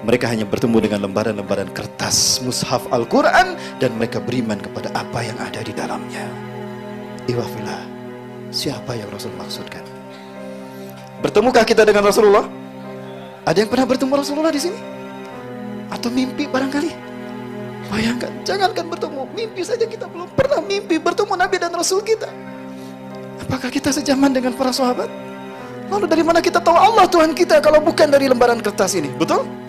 Mereka hanya bertemu dengan lembaran-lembaran kertas mushaf Al-Quran dan mereka beriman kepada apa yang ada di dalamnya. Iwafillah, siapa yang Rasul maksudkan? Bertemukah kita dengan Rasulullah? Ada yang pernah bertemu Rasulullah di sini? Atau mimpi barangkali? Bayangkan, jangankan bertemu, mimpi saja kita belum pernah mimpi bertemu Nabi dan Rasul kita. Apakah kita sejaman dengan para sahabat? Lalu dari mana kita tahu Allah Tuhan kita kalau bukan dari lembaran kertas ini? Betul?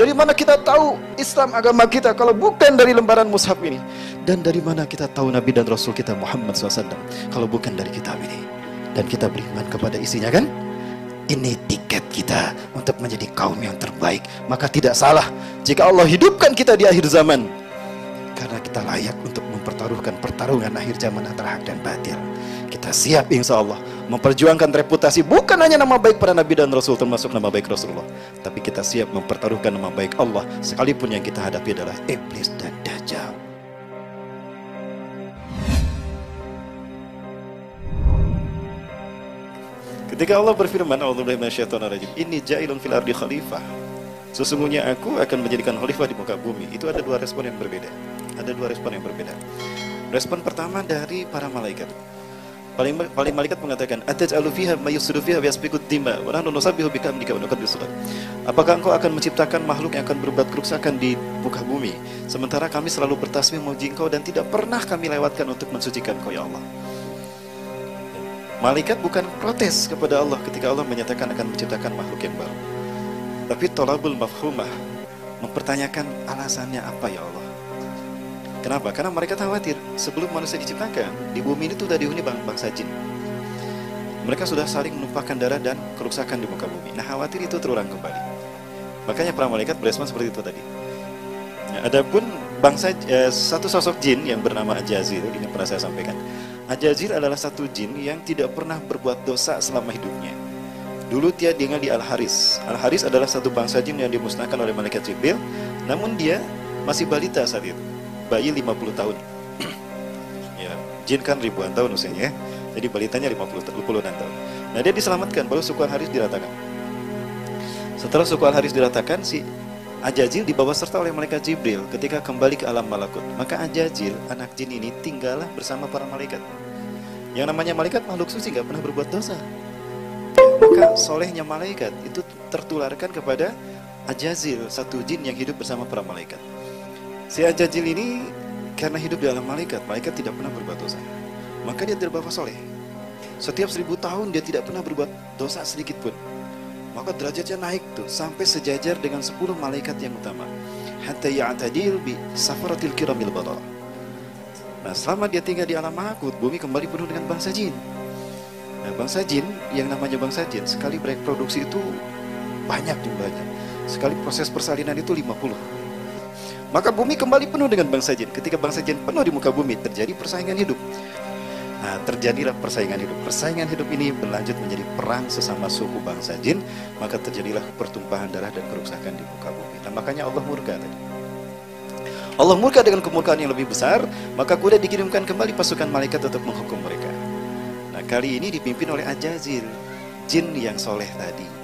Dari mana kita tahu Islam agama kita kalau bukan dari lembaran mushaf ini? Dan dari mana kita tahu Nabi dan Rasul kita Muhammad SAW kalau bukan dari kitab ini? Dan kita beriman kepada isinya kan? Ini tiket kita untuk menjadi kaum yang terbaik. Maka tidak salah jika Allah hidupkan kita di akhir zaman. Karena kita layak untuk mempertaruhkan pertarungan akhir zaman antara hak dan batil. Kita siap insya Allah memperjuangkan reputasi bukan hanya nama baik para nabi dan rasul termasuk nama baik Rasulullah tapi kita siap mempertaruhkan nama baik Allah sekalipun yang kita hadapi adalah iblis dan dajjal Ketika Allah berfirman, "A'udzubillahi Ini ja'ilun fil ardi khalifah." Sesungguhnya aku akan menjadikan khalifah di muka bumi. Itu ada dua respon yang berbeda. Ada dua respon yang berbeda. Respon pertama dari para malaikat. Paling paling malaikat mengatakan, "Ataj'alu fiha may yufsidu fiha yasfiku dima wa nahnu nusabbihu bihamdika wa nuqaddisu lak." Apakah engkau akan menciptakan makhluk yang akan berbuat kerusakan di muka bumi sementara kami selalu bertasbih memuji engkau dan tidak pernah kami lewatkan untuk mensucikan engkau ya Allah. Malaikat bukan protes kepada Allah ketika Allah menyatakan akan menciptakan makhluk yang baru. Tapi tolabul mafhumah mempertanyakan alasannya apa ya Allah. Kenapa? Karena mereka khawatir sebelum manusia diciptakan di bumi ini sudah dihuni bang bangsa jin. Mereka sudah saling menumpahkan darah dan kerusakan di muka bumi. Nah khawatir itu terulang kembali. Makanya para malaikat berespon seperti itu tadi. Nah, adapun bangsa eh, satu sosok jin yang bernama Ajazil ini pernah saya sampaikan. Ajazil adalah satu jin yang tidak pernah berbuat dosa selama hidupnya. Dulu dia tinggal di Al-Haris. Al-Haris adalah satu bangsa jin yang dimusnahkan oleh malaikat Jibril, namun dia masih balita saat itu bayi 50 tahun. ya, jin kan ribuan tahun usianya. Jadi balitanya 50 50 tahun. Nah, dia diselamatkan baru suku Al-Haris diratakan. Setelah suku Al-Haris diratakan si Ajajil dibawa serta oleh malaikat Jibril ketika kembali ke alam malakut. Maka Ajajil, anak jin ini tinggallah bersama para malaikat. Yang namanya malaikat makhluk suci nggak pernah berbuat dosa. Maka solehnya malaikat itu tertularkan kepada Ajazil, satu jin yang hidup bersama para malaikat. Si Ajajil ini karena hidup di alam malaikat, malaikat tidak pernah berbuat dosa. Maka dia terbawa soleh. Setiap seribu tahun dia tidak pernah berbuat dosa sedikit pun. Maka derajatnya naik tuh sampai sejajar dengan sepuluh malaikat yang utama. Hatta ya'tadil bi safaratil kiramil barah. Nah selama dia tinggal di alam malakut, bumi kembali penuh dengan bangsa jin. Nah bangsa jin yang namanya bangsa jin sekali bereproduksi itu banyak jumlahnya. Sekali proses persalinan itu 50 maka bumi kembali penuh dengan bangsa jin. Ketika bangsa jin penuh di muka bumi, terjadi persaingan hidup. Nah, terjadilah persaingan hidup. Persaingan hidup ini berlanjut menjadi perang sesama suku bangsa jin, maka terjadilah pertumpahan darah dan kerusakan di muka bumi. Nah, makanya Allah murka tadi. Allah murka dengan kemurkaan yang lebih besar, maka kuda dikirimkan kembali pasukan malaikat untuk menghukum mereka. Nah, kali ini dipimpin oleh Ajazil, jin yang soleh tadi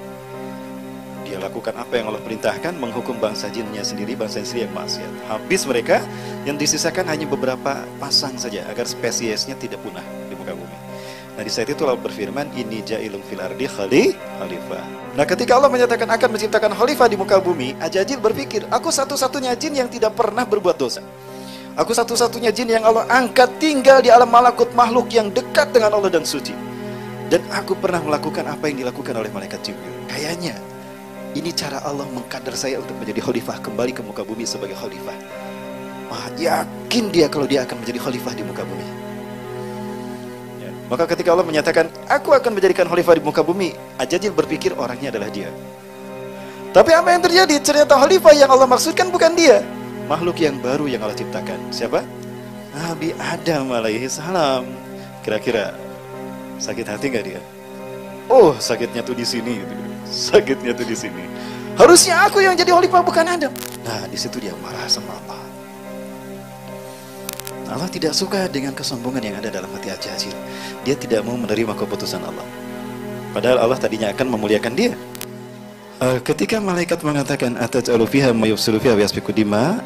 dia lakukan apa yang Allah perintahkan menghukum bangsa jinnya sendiri bangsa sendiri yang maksiat habis mereka yang disisakan hanya beberapa pasang saja agar spesiesnya tidak punah di muka bumi nah di saat itu Allah berfirman ini jailun fil ardi khali khalifah nah ketika Allah menyatakan akan menciptakan khalifah di muka bumi Ajajil berpikir aku satu-satunya jin yang tidak pernah berbuat dosa Aku satu-satunya jin yang Allah angkat tinggal di alam malakut makhluk yang dekat dengan Allah dan suci. Dan aku pernah melakukan apa yang dilakukan oleh malaikat Jibril. Kayaknya ini cara Allah mengkader saya untuk menjadi khalifah kembali ke muka bumi sebagai khalifah. Wah, yakin dia kalau dia akan menjadi khalifah di muka bumi. Ya. Maka ketika Allah menyatakan, aku akan menjadikan khalifah di muka bumi, Ajajil berpikir orangnya adalah dia. Tapi apa yang terjadi? Ternyata khalifah yang Allah maksudkan bukan dia. Makhluk yang baru yang Allah ciptakan. Siapa? Nabi Adam alaihi salam. Kira-kira sakit hati nggak dia? Oh, sakitnya tuh di sini. Gitu. Sakitnya tuh di sini. Harusnya aku yang jadi khalifah bukan Adam. Nah, di situ dia marah sama Allah. Allah tidak suka dengan kesombongan yang ada dalam hati Ajazil. Dia tidak mau menerima keputusan Allah. Padahal Allah tadinya akan memuliakan dia. Uh, ketika malaikat mengatakan ataj'alu fiha ma yufsidu fiha dima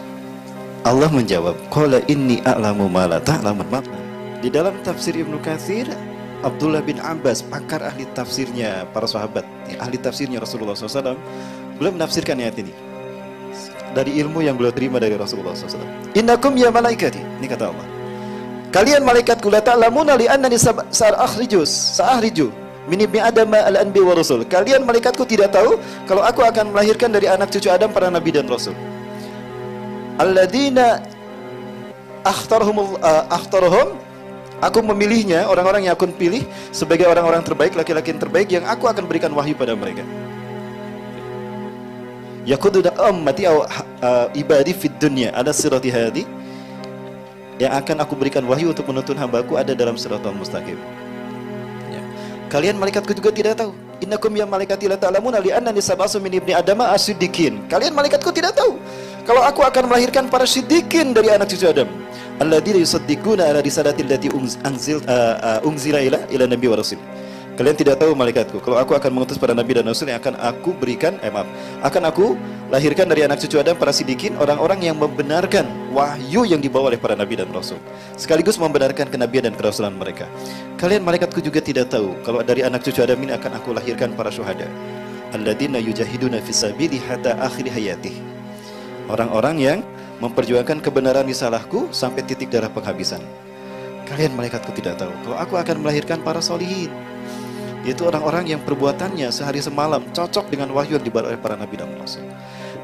Allah menjawab qala inni a'lamu ma la ta'lamun di dalam tafsir Ibnu Katsir Abdullah bin Abbas pakar ahli tafsirnya para sahabat ahli tafsirnya Rasulullah SAW belum menafsirkan ayat ini. Dari ilmu yang beliau terima dari Rasulullah SAW innakum ya malaikati. Ini kata Allah. Kalian malaikatku la ta'lamuna li annani sa'akhrijus sa'akhriju min ibni Adam al-anbi wa rasul. Kalian malaikatku tidak tahu kalau aku akan melahirkan dari anak cucu Adam para nabi dan rasul. Alladzina akhtarhum uh, akhtarhum aku memilihnya orang-orang yang aku pilih sebagai orang-orang terbaik laki-laki yang terbaik yang aku akan berikan wahyu pada mereka. Yakudu ummati aw uh, ibadi fid dunya ada sirati hadi yang akan aku berikan wahyu untuk menuntun hambaku ada dalam siratal mustaqim. Kalian malaikatku juga tidak tahu. Innakum ya malaikati la ta'lamuna li annani sabasu min ibni adama asyiddiqin. Kalian malaikatku tidak tahu kalau aku akan melahirkan para siddiqin dari anak cucu Adam. Alladzina yusaddiquna ala risalati allati unzil uh, uh, unzila ila ila nabi wa. Kalian tidak tahu malaikatku kalau aku akan mengutus para nabi dan rasul yang akan aku berikan eh maaf, akan aku lahirkan dari anak cucu Adam para sidikin orang-orang yang membenarkan wahyu yang dibawa oleh para nabi dan rasul sekaligus membenarkan kenabian dan kerasulan mereka. Kalian malaikatku juga tidak tahu kalau dari anak cucu Adam ini akan aku lahirkan para syuhada. Alladzina yujahiduna fisabili hatta akhir hayatih. Orang-orang yang memperjuangkan kebenaran di salahku sampai titik darah penghabisan. Kalian malaikatku tidak tahu kalau aku akan melahirkan para solihin yaitu orang-orang yang perbuatannya sehari semalam cocok dengan wahyu yang dibawa oleh para nabi dan rasul.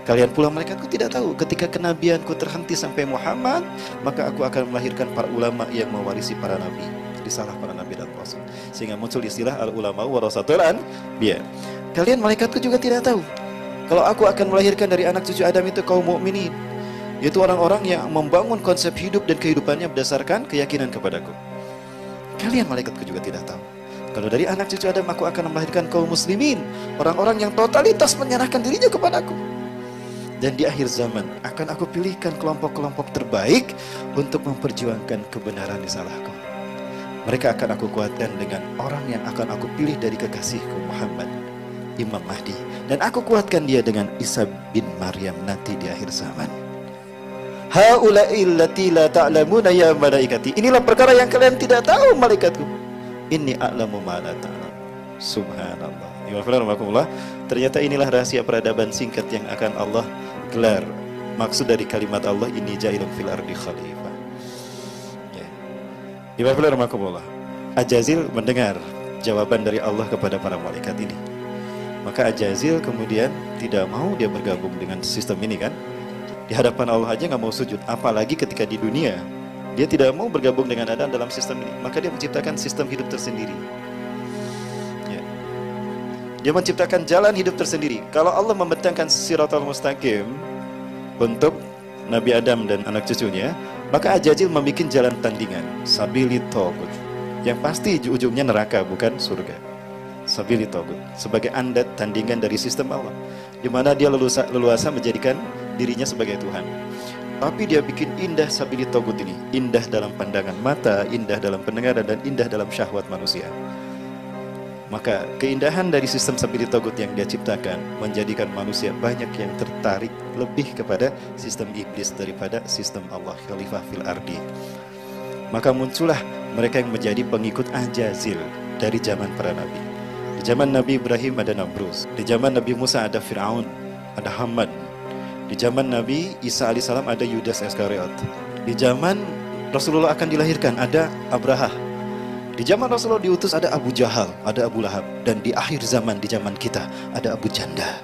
Kalian pula malaikatku tidak tahu ketika kenabianku terhenti sampai Muhammad, maka aku akan melahirkan para ulama yang mewarisi para nabi, risalah para nabi dan rasul. Sehingga muncul istilah al ulama warasatul biar. Kalian malaikatku juga tidak tahu kalau aku akan melahirkan dari anak cucu Adam itu kaum mukminin, yaitu orang-orang yang membangun konsep hidup dan kehidupannya berdasarkan keyakinan kepadaku. Kalian malaikatku juga tidak tahu kalau dari anak cucu Adam aku akan melahirkan kaum muslimin, orang-orang yang totalitas menyerahkan dirinya kepadaku. Dan di akhir zaman akan aku pilihkan kelompok-kelompok terbaik untuk memperjuangkan kebenaran di salahku. Mereka akan aku kuatkan dengan orang yang akan aku pilih dari kekasihku Muhammad, Imam Mahdi. Dan aku kuatkan dia dengan Isa bin Maryam nanti di akhir zaman. La ta'lamuna ya malaikati. Inilah perkara yang kalian tidak tahu malaikatku. Inni a'lamu ma la ta'lam. Subhanallah. Ternyata inilah rahasia peradaban singkat yang akan Allah gelar. Maksud dari kalimat Allah ini jahilun fil ardi khalifah. Ya. Ajazil mendengar jawaban dari Allah kepada para malaikat ini. Maka Ajazil kemudian tidak mau dia bergabung dengan sistem ini kan. Di hadapan Allah aja nggak mau sujud, apalagi ketika di dunia dia tidak mau bergabung dengan Adam dalam sistem ini. Maka dia menciptakan sistem hidup tersendiri. Ya. Dia menciptakan jalan hidup tersendiri. Kalau Allah membentangkan siratul mustaqim untuk Nabi Adam dan anak cucunya, maka Ajajil membuat jalan tandingan, sabili togut. Yang pasti ujungnya neraka, bukan surga. Sabili togut. Sebagai andat tandingan dari sistem Allah. Di mana dia leluasa, leluasa menjadikan dirinya sebagai Tuhan. Tapi dia bikin indah sabili togut ini. Indah dalam pandangan mata, indah dalam pendengaran, dan indah dalam syahwat manusia. Maka keindahan dari sistem sabili togut yang dia ciptakan menjadikan manusia banyak yang tertarik lebih kepada sistem iblis daripada sistem Allah Khalifah fil ardi. Maka muncullah mereka yang menjadi pengikut Ajazil dari zaman para nabi. Di zaman Nabi Ibrahim ada Namrus, di zaman Nabi Musa ada Fir'aun, ada Hamad, di zaman Nabi Isa alaihissalam ada Yudas Iskariot. Di zaman Rasulullah akan dilahirkan ada Abraha. Di zaman Rasulullah diutus ada Abu Jahal, ada Abu Lahab. Dan di akhir zaman, di zaman kita ada Abu Janda.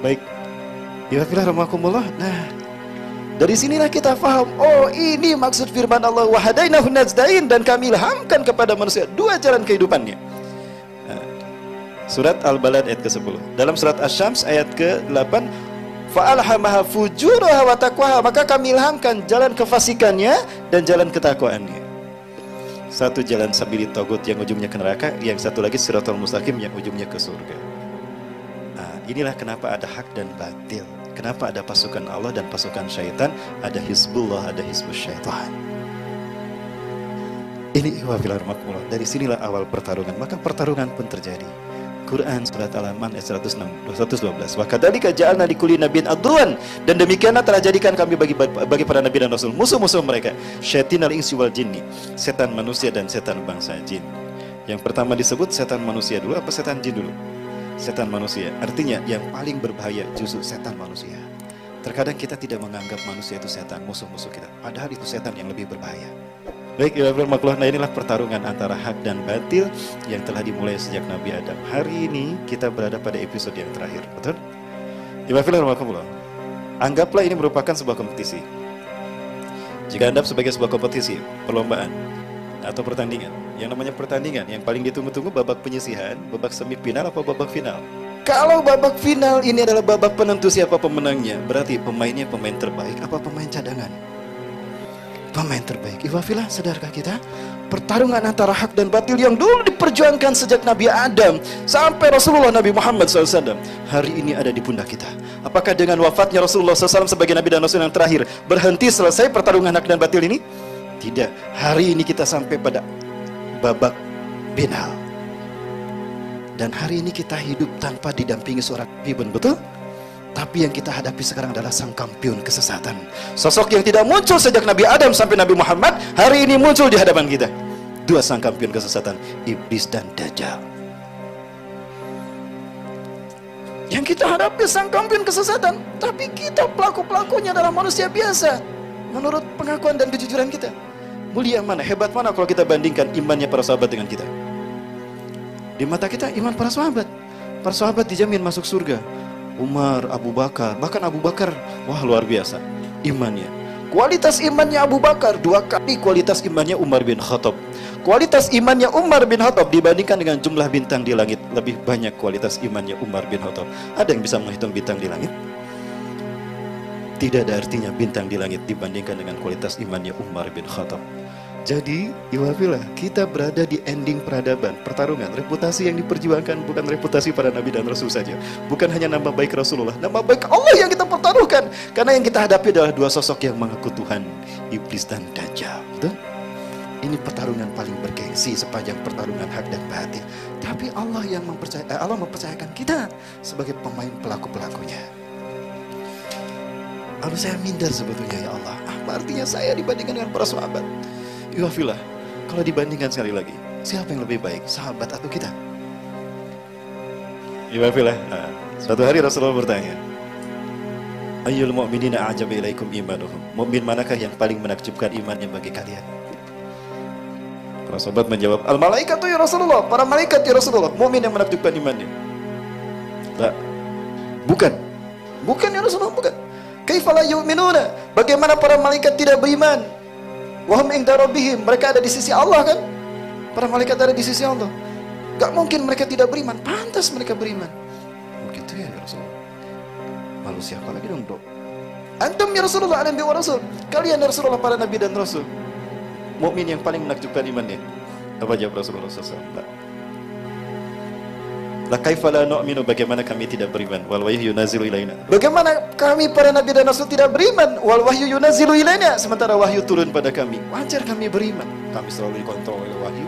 Baik. Iwafilah rahmakumullah. Nah, dari sinilah kita faham, oh ini maksud firman Allah wahadainahu najdain dan kami ilhamkan kepada manusia dua jalan kehidupannya. Nah, surat Al-Balad ayat ke-10. Dalam surat Asy-Syams ayat ke-8 fa'alhamaha fujuraha wa taqwaha. Maka kami ilhamkan jalan kefasikannya dan jalan ketakwaannya. Satu jalan sabili togut yang ujungnya ke neraka yang satu lagi siratul mustaqim yang ujungnya ke surga. Nah, inilah kenapa ada hak dan batil. Kenapa ada pasukan Allah dan pasukan syaitan? Ada hizbullah ada hizbus syaitan. Ini wafilah dari sinilah awal pertarungan. Maka pertarungan pun terjadi Quran surat Al-An'am ayat 106 112. Wa kadzalika ja'alna likulli nabiyyin aduan dan demikianlah telah jadikan kami bagi bagi para nabi dan rasul musuh-musuh mereka syaitinal insi wal jinni, setan manusia dan setan bangsa jin. Yang pertama disebut setan manusia dulu apa setan jin dulu? Setan manusia. Artinya yang paling berbahaya justru setan manusia. Terkadang kita tidak menganggap manusia itu setan, musuh-musuh kita. Padahal itu setan yang lebih berbahaya. Baik, Ibu Makhluk, nah inilah pertarungan antara hak dan batil yang telah dimulai sejak Nabi Adam. Hari ini kita berada pada episode yang terakhir, betul? Ibu Makhluk, anggaplah ini merupakan sebuah kompetisi. Jika Anda sebagai sebuah kompetisi, perlombaan, atau pertandingan, yang namanya pertandingan, yang paling ditunggu-tunggu babak penyisihan, babak semifinal, atau babak final. Kalau babak final ini adalah babak penentu siapa pemenangnya, berarti pemainnya pemain terbaik apa pemain cadangan? Pemain terbaik. Iwafilah, sadarkah kita? Pertarungan antara hak dan batil yang dulu diperjuangkan sejak Nabi Adam sampai Rasulullah Nabi Muhammad SAW. Hari ini ada di pundak kita. Apakah dengan wafatnya Rasulullah SAW sebagai Nabi dan Rasul yang terakhir berhenti selesai pertarungan hak dan batil ini? Tidak. Hari ini kita sampai pada babak final. Dan hari ini kita hidup tanpa didampingi seorang pibun, betul? Tapi yang kita hadapi sekarang adalah sang kampion kesesatan. Sosok yang tidak muncul sejak Nabi Adam sampai Nabi Muhammad, hari ini muncul di hadapan kita. Dua sang kampion kesesatan, iblis dan dajjal. Yang kita hadapi sang kampion kesesatan, tapi kita pelaku-pelakunya adalah manusia biasa. Menurut pengakuan dan kejujuran kita. Mulia mana, hebat mana kalau kita bandingkan imannya para sahabat dengan kita. Di mata kita iman para sahabat. Para sahabat dijamin masuk surga Umar, Abu Bakar, bahkan Abu Bakar, wah luar biasa imannya. Kualitas imannya Abu Bakar dua kali kualitas imannya Umar bin Khattab. Kualitas imannya Umar bin Khattab dibandingkan dengan jumlah bintang di langit lebih banyak kualitas imannya Umar bin Khattab. Ada yang bisa menghitung bintang di langit? Tidak ada artinya bintang di langit dibandingkan dengan kualitas imannya Umar bin Khattab. Jadi, iwafilah, kita berada di ending peradaban, pertarungan, reputasi yang diperjuangkan bukan reputasi para nabi dan rasul saja. Bukan hanya nama baik Rasulullah, nama baik Allah yang kita pertaruhkan. Karena yang kita hadapi adalah dua sosok yang mengaku Tuhan, iblis dan dajjal. Betul? Ini pertarungan paling bergengsi sepanjang pertarungan hak dan batin. Tapi Allah yang mempercaya, eh, Allah mempercayakan kita sebagai pemain pelaku-pelakunya. Lalu saya minder sebetulnya ya Allah. Apa artinya saya dibandingkan dengan para sahabat? Iwafilah, kalau dibandingkan sekali lagi, siapa yang lebih baik, sahabat atau kita? Iwafilah, nah, suatu hari Rasulullah bertanya, Ayyul mu'minina a'jab ilaikum imanuhum. Mukmin manakah yang paling menakjubkan imannya bagi kalian? Para sahabat menjawab, Al malaikat ya Rasulullah, para malaikat ya Rasulullah, mukmin yang menakjubkan imannya. Tak. Bukan. Bukan ya Rasulullah, bukan. Kaifala yu'minuna? Bagaimana para malaikat tidak beriman? Wahum inda rabbihim. Mereka ada di sisi Allah kan? Para malaikat ada di sisi Allah. Gak mungkin mereka tidak beriman. Pantas mereka beriman. Begitu ya, ya Rasulullah. Lalu siapa lagi dong, dok? Antum ya Rasulullah, Nabi wa Rasul. Kalian ya Rasulullah para Nabi dan Rasul. Mukmin yang paling menakjubkan imannya. Apa jawab Rasulullah SAW? La kaifa la nu'minu bagaimana kami tidak beriman wal wahyu yunazilu ilaina. Bagaimana kami para nabi dan rasul tidak beriman wal wahyu yunazilu ilaina sementara wahyu turun pada kami. Wajar kami beriman. Kami selalu dikontrol oleh wahyu.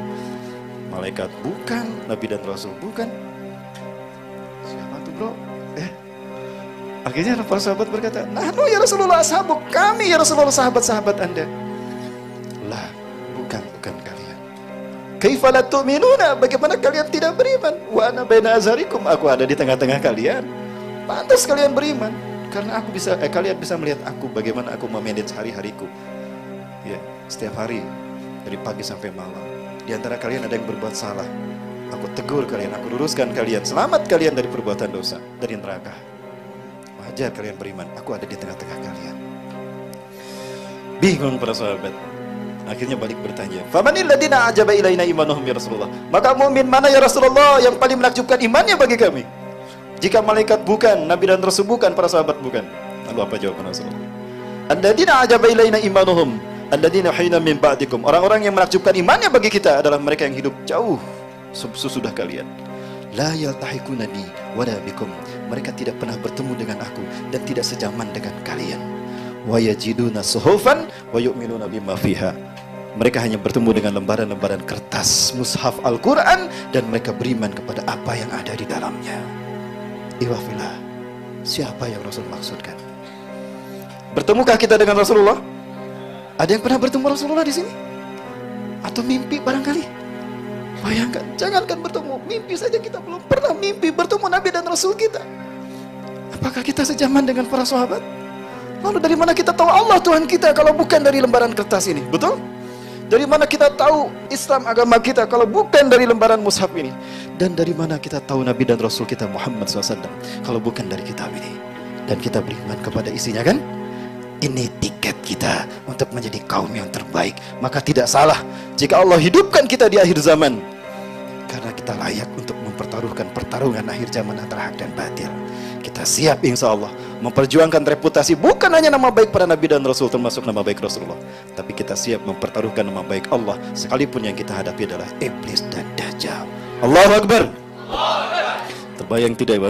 Malaikat bukan, nabi dan rasul bukan. Siapa tuh, Bro? Eh. Akhirnya para sahabat berkata, "Nah, ya Rasulullah ashabu, kami ya Rasulullah sahabat-sahabat Anda." Kaifala tu'minuna? Bagaimana kalian tidak beriman? Wa ana baina. Aku ada di tengah-tengah kalian. Pantas kalian beriman karena aku bisa eh, kalian bisa melihat aku bagaimana aku memanage hari-hariku. Ya, setiap hari dari pagi sampai malam. Di antara kalian ada yang berbuat salah. Aku tegur kalian, aku luruskan kalian, selamat kalian dari perbuatan dosa, dari neraka. Wajar kalian beriman, aku ada di tengah-tengah kalian. Bingung para sahabat, Akhirnya balik bertanya, "Famanil ladina ajaba ilaina imanuhum ya Rasulullah?" Maka mukmin mana ya Rasulullah yang paling menakjubkan imannya bagi kami? Jika malaikat bukan, nabi dan rasul bukan, para sahabat bukan. Lalu apa jawaban Rasulullah? Alladzina ajaba ilaina imanuhum alladzina hina min ba'dikum. Orang-orang yang menakjubkan imannya bagi kita adalah mereka yang hidup jauh sesudah kalian. La yaltahikuna bi wala bikum. Mereka tidak pernah bertemu dengan aku dan tidak sejaman dengan kalian. Wa yajiduna suhufan wa yu'minuna Mereka hanya bertemu dengan lembaran-lembaran kertas mushaf Al-Quran dan mereka beriman kepada apa yang ada di dalamnya. Iwafillah, siapa yang Rasul maksudkan? Bertemukah kita dengan Rasulullah? Ada yang pernah bertemu Rasulullah di sini? Atau mimpi barangkali? Bayangkan, jangankan bertemu, mimpi saja kita belum pernah mimpi bertemu Nabi dan Rasul kita. Apakah kita sejaman dengan para sahabat? Lalu dari mana kita tahu Allah Tuhan kita kalau bukan dari lembaran kertas ini? Betul? Dari mana kita tahu Islam agama kita kalau bukan dari lembaran mushaf ini? Dan dari mana kita tahu Nabi dan Rasul kita Muhammad SAW kalau bukan dari kitab ini? Dan kita beriman kepada isinya kan? Ini tiket kita untuk menjadi kaum yang terbaik. Maka tidak salah jika Allah hidupkan kita di akhir zaman. Karena kita layak untuk mempertaruhkan pertarungan akhir zaman antara hak dan batil. Kita siap insya Allah memperjuangkan reputasi bukan hanya nama baik para nabi dan rasul termasuk nama baik Rasulullah. Tapi kita siap mempertaruhkan nama baik Allah sekalipun yang kita hadapi adalah iblis dan dajjal. Allahu Akbar. Terbayang tidak Ibu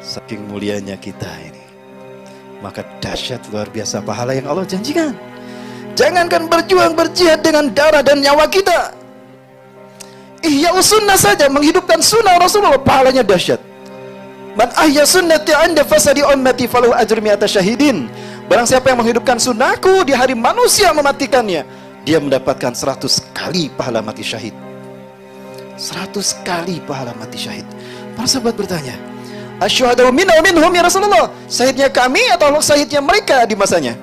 saking mulianya kita ini. Maka dahsyat luar biasa pahala yang Allah janjikan. Jangankan berjuang berjihad dengan darah dan nyawa kita Ihya sunnah saja menghidupkan sunnah Rasulullah pahalanya dahsyat Man ahya sunnati anda fasadi ummati falahu ajr mi'ata syahidin. Barang siapa yang menghidupkan sunnahku di hari manusia mematikannya, dia mendapatkan seratus kali pahala mati syahid. Seratus kali pahala mati syahid. Para sahabat bertanya, Asyuhadau minna minhum ya Rasulullah. Syahidnya kami atau syahidnya mereka di masanya?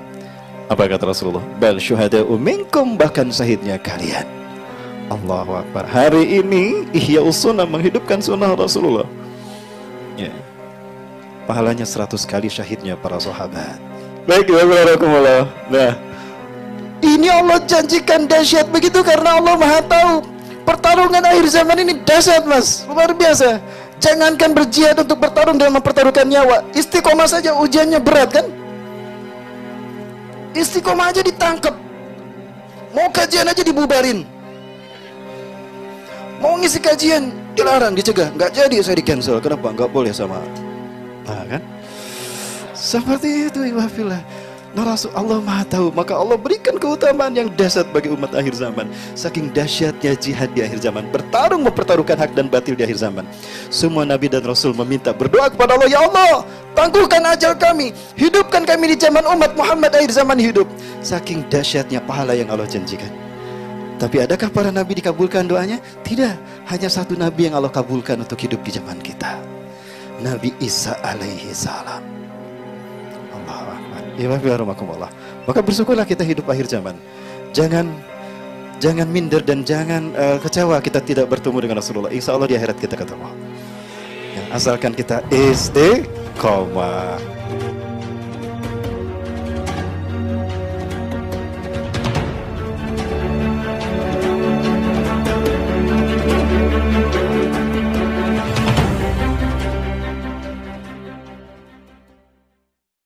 Apa kata Rasulullah? Bal syuhadau minkum bahkan syahidnya kalian. Allahu Akbar. Hari ini Ihya Sunnah menghidupkan sunnah Rasulullah. Ya pahalanya seratus kali syahidnya para sahabat. Baik, warahmatullah. Nah, ini Allah janjikan dahsyat begitu karena Allah Maha tahu pertarungan akhir zaman ini dahsyat mas, luar biasa. Jangankan berjihad untuk bertarung dan mempertaruhkan nyawa, istiqomah saja ujiannya berat kan? Istiqomah aja ditangkap, mau kajian aja dibubarin, mau ngisi kajian dilarang, dicegah, nggak jadi saya di cancel. Kenapa? Nggak boleh sama Nah, kan? Seperti itu iwafillah. Nah Rasul Allah maha tahu Maka Allah berikan keutamaan yang dahsyat bagi umat akhir zaman Saking dahsyatnya jihad di akhir zaman Bertarung mempertaruhkan hak dan batil di akhir zaman Semua Nabi dan Rasul meminta Berdoa kepada Allah Ya Allah tangguhkan ajal kami Hidupkan kami di zaman umat Muhammad akhir zaman hidup Saking dahsyatnya pahala yang Allah janjikan Tapi adakah para Nabi dikabulkan doanya? Tidak Hanya satu Nabi yang Allah kabulkan untuk hidup di zaman kita Nabi Isa alaihi salam. Allah Akbar. Maka bersyukurlah kita hidup akhir zaman. Jangan jangan minder dan jangan uh, kecewa kita tidak bertemu dengan Rasulullah. Insya Allah di akhirat kita ketemu. Ya, asalkan kita istiqomah.